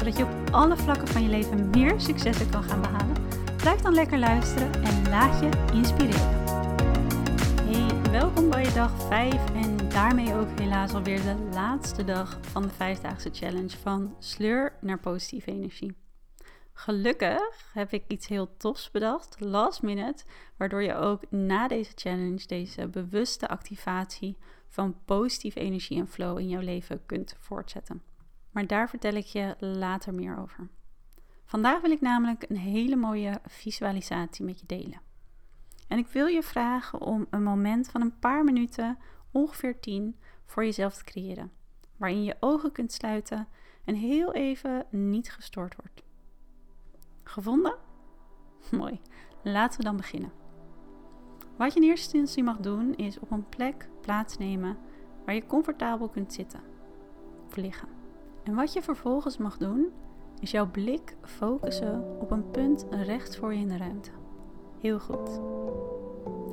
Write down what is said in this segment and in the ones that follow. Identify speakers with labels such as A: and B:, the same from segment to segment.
A: zodat je op alle vlakken van je leven meer successen kan gaan behalen, blijf dan lekker luisteren en laat je inspireren. Hey, welkom bij dag 5 en daarmee ook helaas alweer de laatste dag van de vijfdaagse challenge van sleur naar positieve energie. Gelukkig heb ik iets heel tofs bedacht, last minute, waardoor je ook na deze challenge deze bewuste activatie van positieve energie en flow in jouw leven kunt voortzetten. Maar daar vertel ik je later meer over. Vandaag wil ik namelijk een hele mooie visualisatie met je delen. En ik wil je vragen om een moment van een paar minuten, ongeveer 10, voor jezelf te creëren. Waarin je ogen kunt sluiten en heel even niet gestoord wordt. Gevonden? Mooi. Laten we dan beginnen. Wat je in eerste instantie mag doen is op een plek plaatsnemen waar je comfortabel kunt zitten of liggen. En wat je vervolgens mag doen is jouw blik focussen op een punt rechts voor je in de ruimte. Heel goed.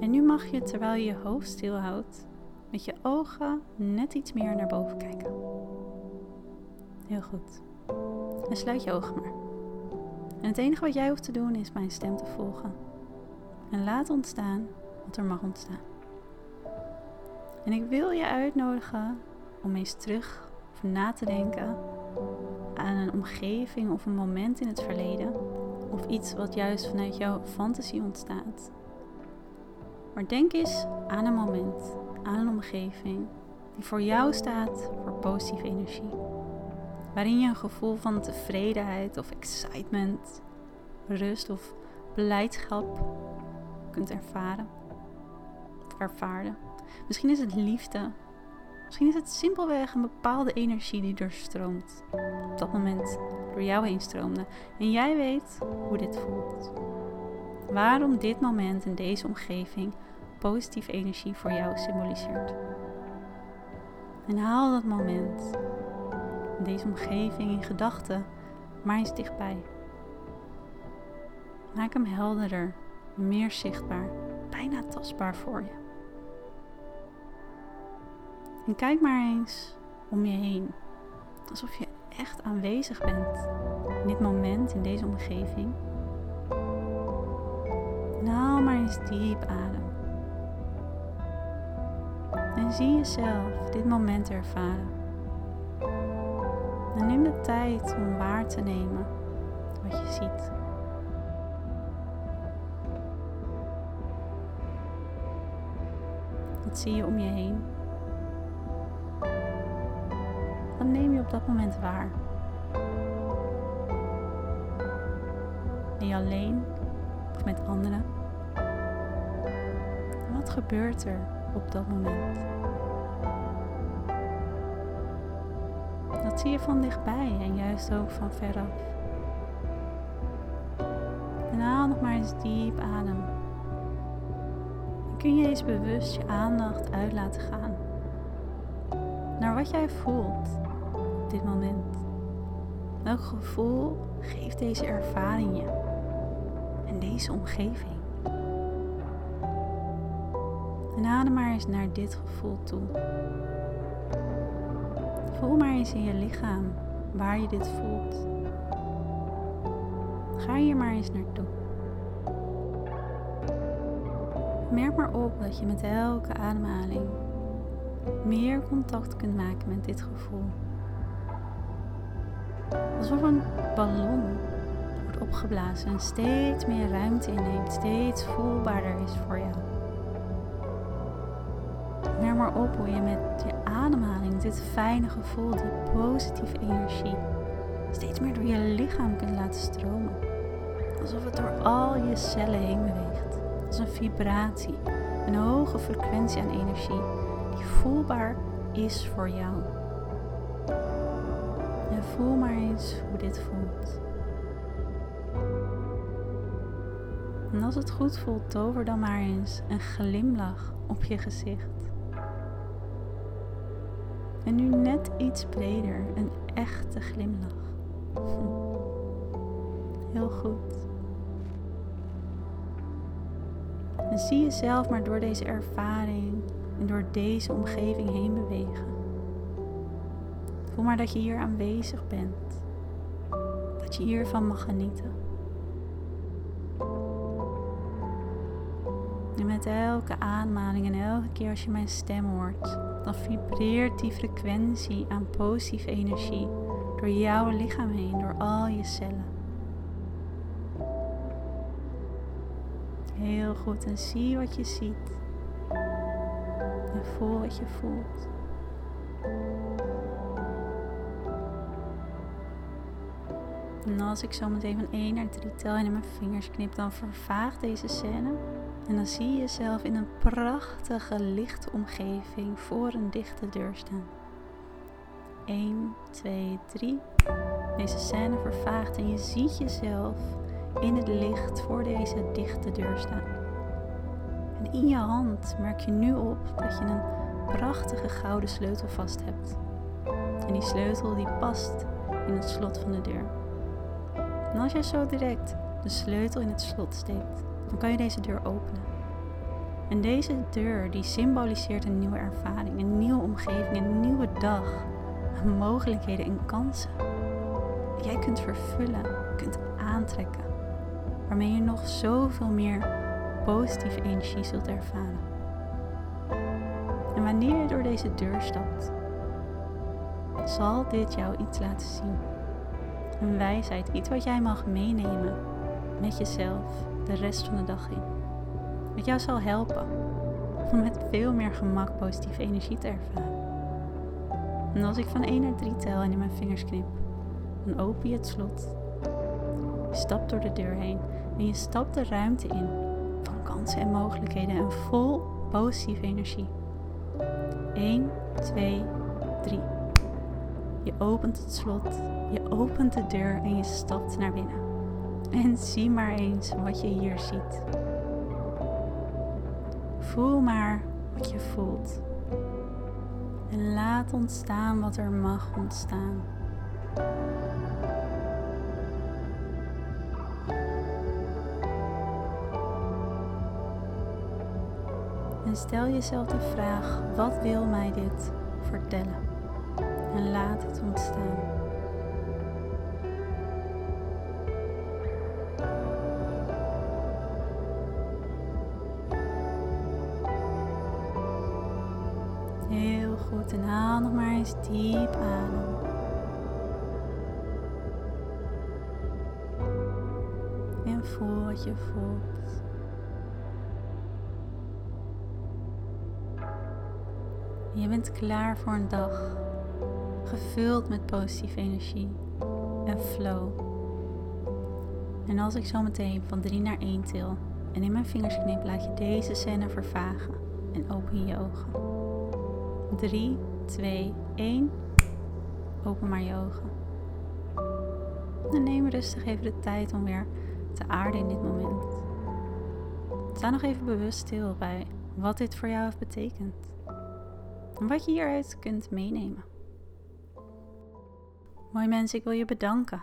A: En nu mag je terwijl je je hoofd stilhoudt met je ogen net iets meer naar boven kijken. Heel goed. En sluit je ogen maar. En het enige wat jij hoeft te doen is mijn stem te volgen. En laat ontstaan wat er mag ontstaan. En ik wil je uitnodigen om eens terug na te denken aan een omgeving of een moment in het verleden. Of iets wat juist vanuit jouw fantasie ontstaat. Maar denk eens aan een moment, aan een omgeving die voor jou staat voor positieve energie waarin je een gevoel van tevredenheid of excitement, rust of blijdschap kunt ervaren of ervaren. Misschien is het liefde. Misschien is het simpelweg een bepaalde energie die doorstroomt. Op dat moment door jou heen stroomde. En jij weet hoe dit voelt. Waarom dit moment in deze omgeving positieve energie voor jou symboliseert. En haal dat moment deze omgeving in gedachten maar eens dichtbij. Maak hem helderder, meer zichtbaar, bijna tastbaar voor je. En kijk maar eens om je heen, alsof je echt aanwezig bent in dit moment, in deze omgeving. Nou maar eens diep adem. En zie jezelf dit moment ervaren. En neem de tijd om waar te nemen wat je ziet. Wat zie je om je heen? Wat neem je op dat moment waar? Je alleen of met anderen? wat gebeurt er op dat moment? Dat zie je van dichtbij en juist ook van veraf. En haal nog maar eens diep adem. Kun je eens bewust je aandacht uit laten gaan naar wat jij voelt dit moment. Welk gevoel geeft deze ervaring je en deze omgeving? En adem maar eens naar dit gevoel toe. Voel maar eens in je lichaam waar je dit voelt. Ga hier maar eens naartoe. Merk maar op dat je met elke ademhaling meer contact kunt maken met dit gevoel. Alsof een ballon wordt opgeblazen en steeds meer ruimte inneemt, steeds voelbaarder is voor jou. Merk maar op hoe je met je ademhaling dit fijne gevoel, die positieve energie, steeds meer door je lichaam kunt laten stromen. Alsof het door al je cellen heen beweegt. Als een vibratie, een hoge frequentie aan energie die voelbaar is voor jou. Voel maar eens hoe dit voelt. En als het goed voelt, tover dan maar eens een glimlach op je gezicht. En nu net iets breder, een echte glimlach. Heel goed. En zie jezelf maar door deze ervaring en door deze omgeving heen bewegen. Voel maar dat je hier aanwezig bent. Dat je hiervan mag genieten. En met elke aanmaling en elke keer als je mijn stem hoort, dan vibreert die frequentie aan positieve energie door jouw lichaam heen, door al je cellen. Heel goed en zie wat je ziet. En voel wat je voelt. En als ik zo meteen van 1 naar 3 tel en in mijn vingers knip, dan vervaagt deze scène. En dan zie je jezelf in een prachtige lichte omgeving voor een dichte deur staan. 1, 2, 3. Deze scène vervaagt en je ziet jezelf in het licht voor deze dichte deur staan. En in je hand merk je nu op dat je een prachtige gouden sleutel vast hebt. En die sleutel die past in het slot van de deur. En als jij zo direct de sleutel in het slot steekt, dan kan je deze deur openen. En deze deur die symboliseert een nieuwe ervaring, een nieuwe omgeving, een nieuwe dag, mogelijkheden en kansen. Die jij kunt vervullen, kunt aantrekken, waarmee je nog zoveel meer positieve energie zult ervaren. En wanneer je door deze deur stapt, zal dit jou iets laten zien. Een wijsheid, iets wat jij mag meenemen met jezelf de rest van de dag in. Wat jou zal helpen om met veel meer gemak positieve energie te ervaren. En als ik van 1 naar 3 tel en in mijn vingers knip, dan open je het slot. Je stapt door de deur heen en je stapt de ruimte in van kansen en mogelijkheden en vol positieve energie. 1, 2, 3. Je opent het slot, je opent de deur en je stapt naar binnen. En zie maar eens wat je hier ziet. Voel maar wat je voelt. En laat ontstaan wat er mag ontstaan. En stel jezelf de vraag: wat wil mij dit vertellen? En laat het ontstaan. Heel goed. En haal nog maar eens diep adem. En voel wat je voelt. Je bent klaar voor een dag gevuld met positieve energie en flow. En als ik zo meteen van 3 naar 1 til en in mijn vingers knip, laat je deze scène vervagen en open je ogen. 3, 2, 1. Open maar je ogen. En neem rustig even de tijd om weer te aarden in dit moment. Sta nog even bewust stil bij wat dit voor jou heeft betekend. En wat je hieruit kunt meenemen. Mooi mensen, ik wil je bedanken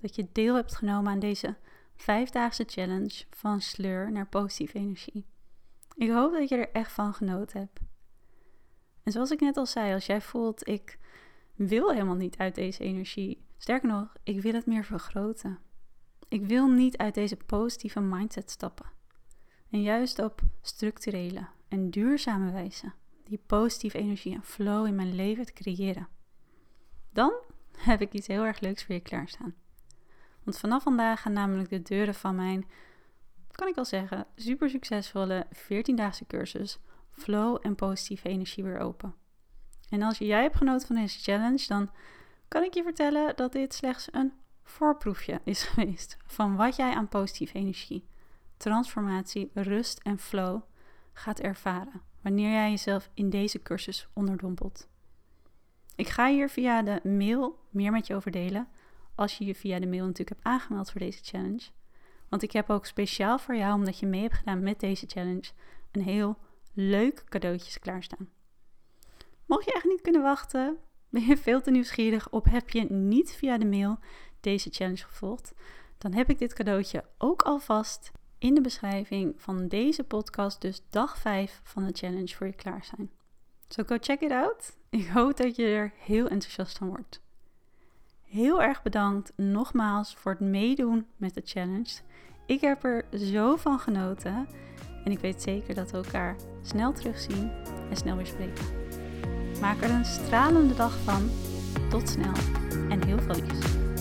A: dat je deel hebt genomen aan deze vijfdaagse challenge van sleur naar positieve energie. Ik hoop dat je er echt van genoten hebt. En zoals ik net al zei, als jij voelt, ik wil helemaal niet uit deze energie. Sterker nog, ik wil het meer vergroten. Ik wil niet uit deze positieve mindset stappen. En juist op structurele en duurzame wijze die positieve energie en flow in mijn leven te creëren. Dan heb ik iets heel erg leuks voor je klaarstaan. Want vanaf vandaag gaan namelijk de deuren van mijn, kan ik al zeggen, super succesvolle 14-daagse cursus flow en positieve energie weer open. En als jij hebt genoten van deze challenge, dan kan ik je vertellen dat dit slechts een voorproefje is geweest van wat jij aan positieve energie, transformatie, rust en flow gaat ervaren wanneer jij jezelf in deze cursus onderdompelt. Ik ga hier via de mail meer met je over delen, als je je via de mail natuurlijk hebt aangemeld voor deze challenge. Want ik heb ook speciaal voor jou, omdat je mee hebt gedaan met deze challenge, een heel leuk cadeautjes klaarstaan. Mocht je echt niet kunnen wachten, ben je veel te nieuwsgierig of heb je niet via de mail deze challenge gevolgd, dan heb ik dit cadeautje ook alvast in de beschrijving van deze podcast, dus dag 5 van de challenge voor je klaar zijn. So go check it out. Ik hoop dat je er heel enthousiast van wordt. Heel erg bedankt nogmaals voor het meedoen met de challenge. Ik heb er zo van genoten en ik weet zeker dat we elkaar snel terugzien en snel weer spreken. Maak er een stralende dag van. Tot snel en heel veel liefs.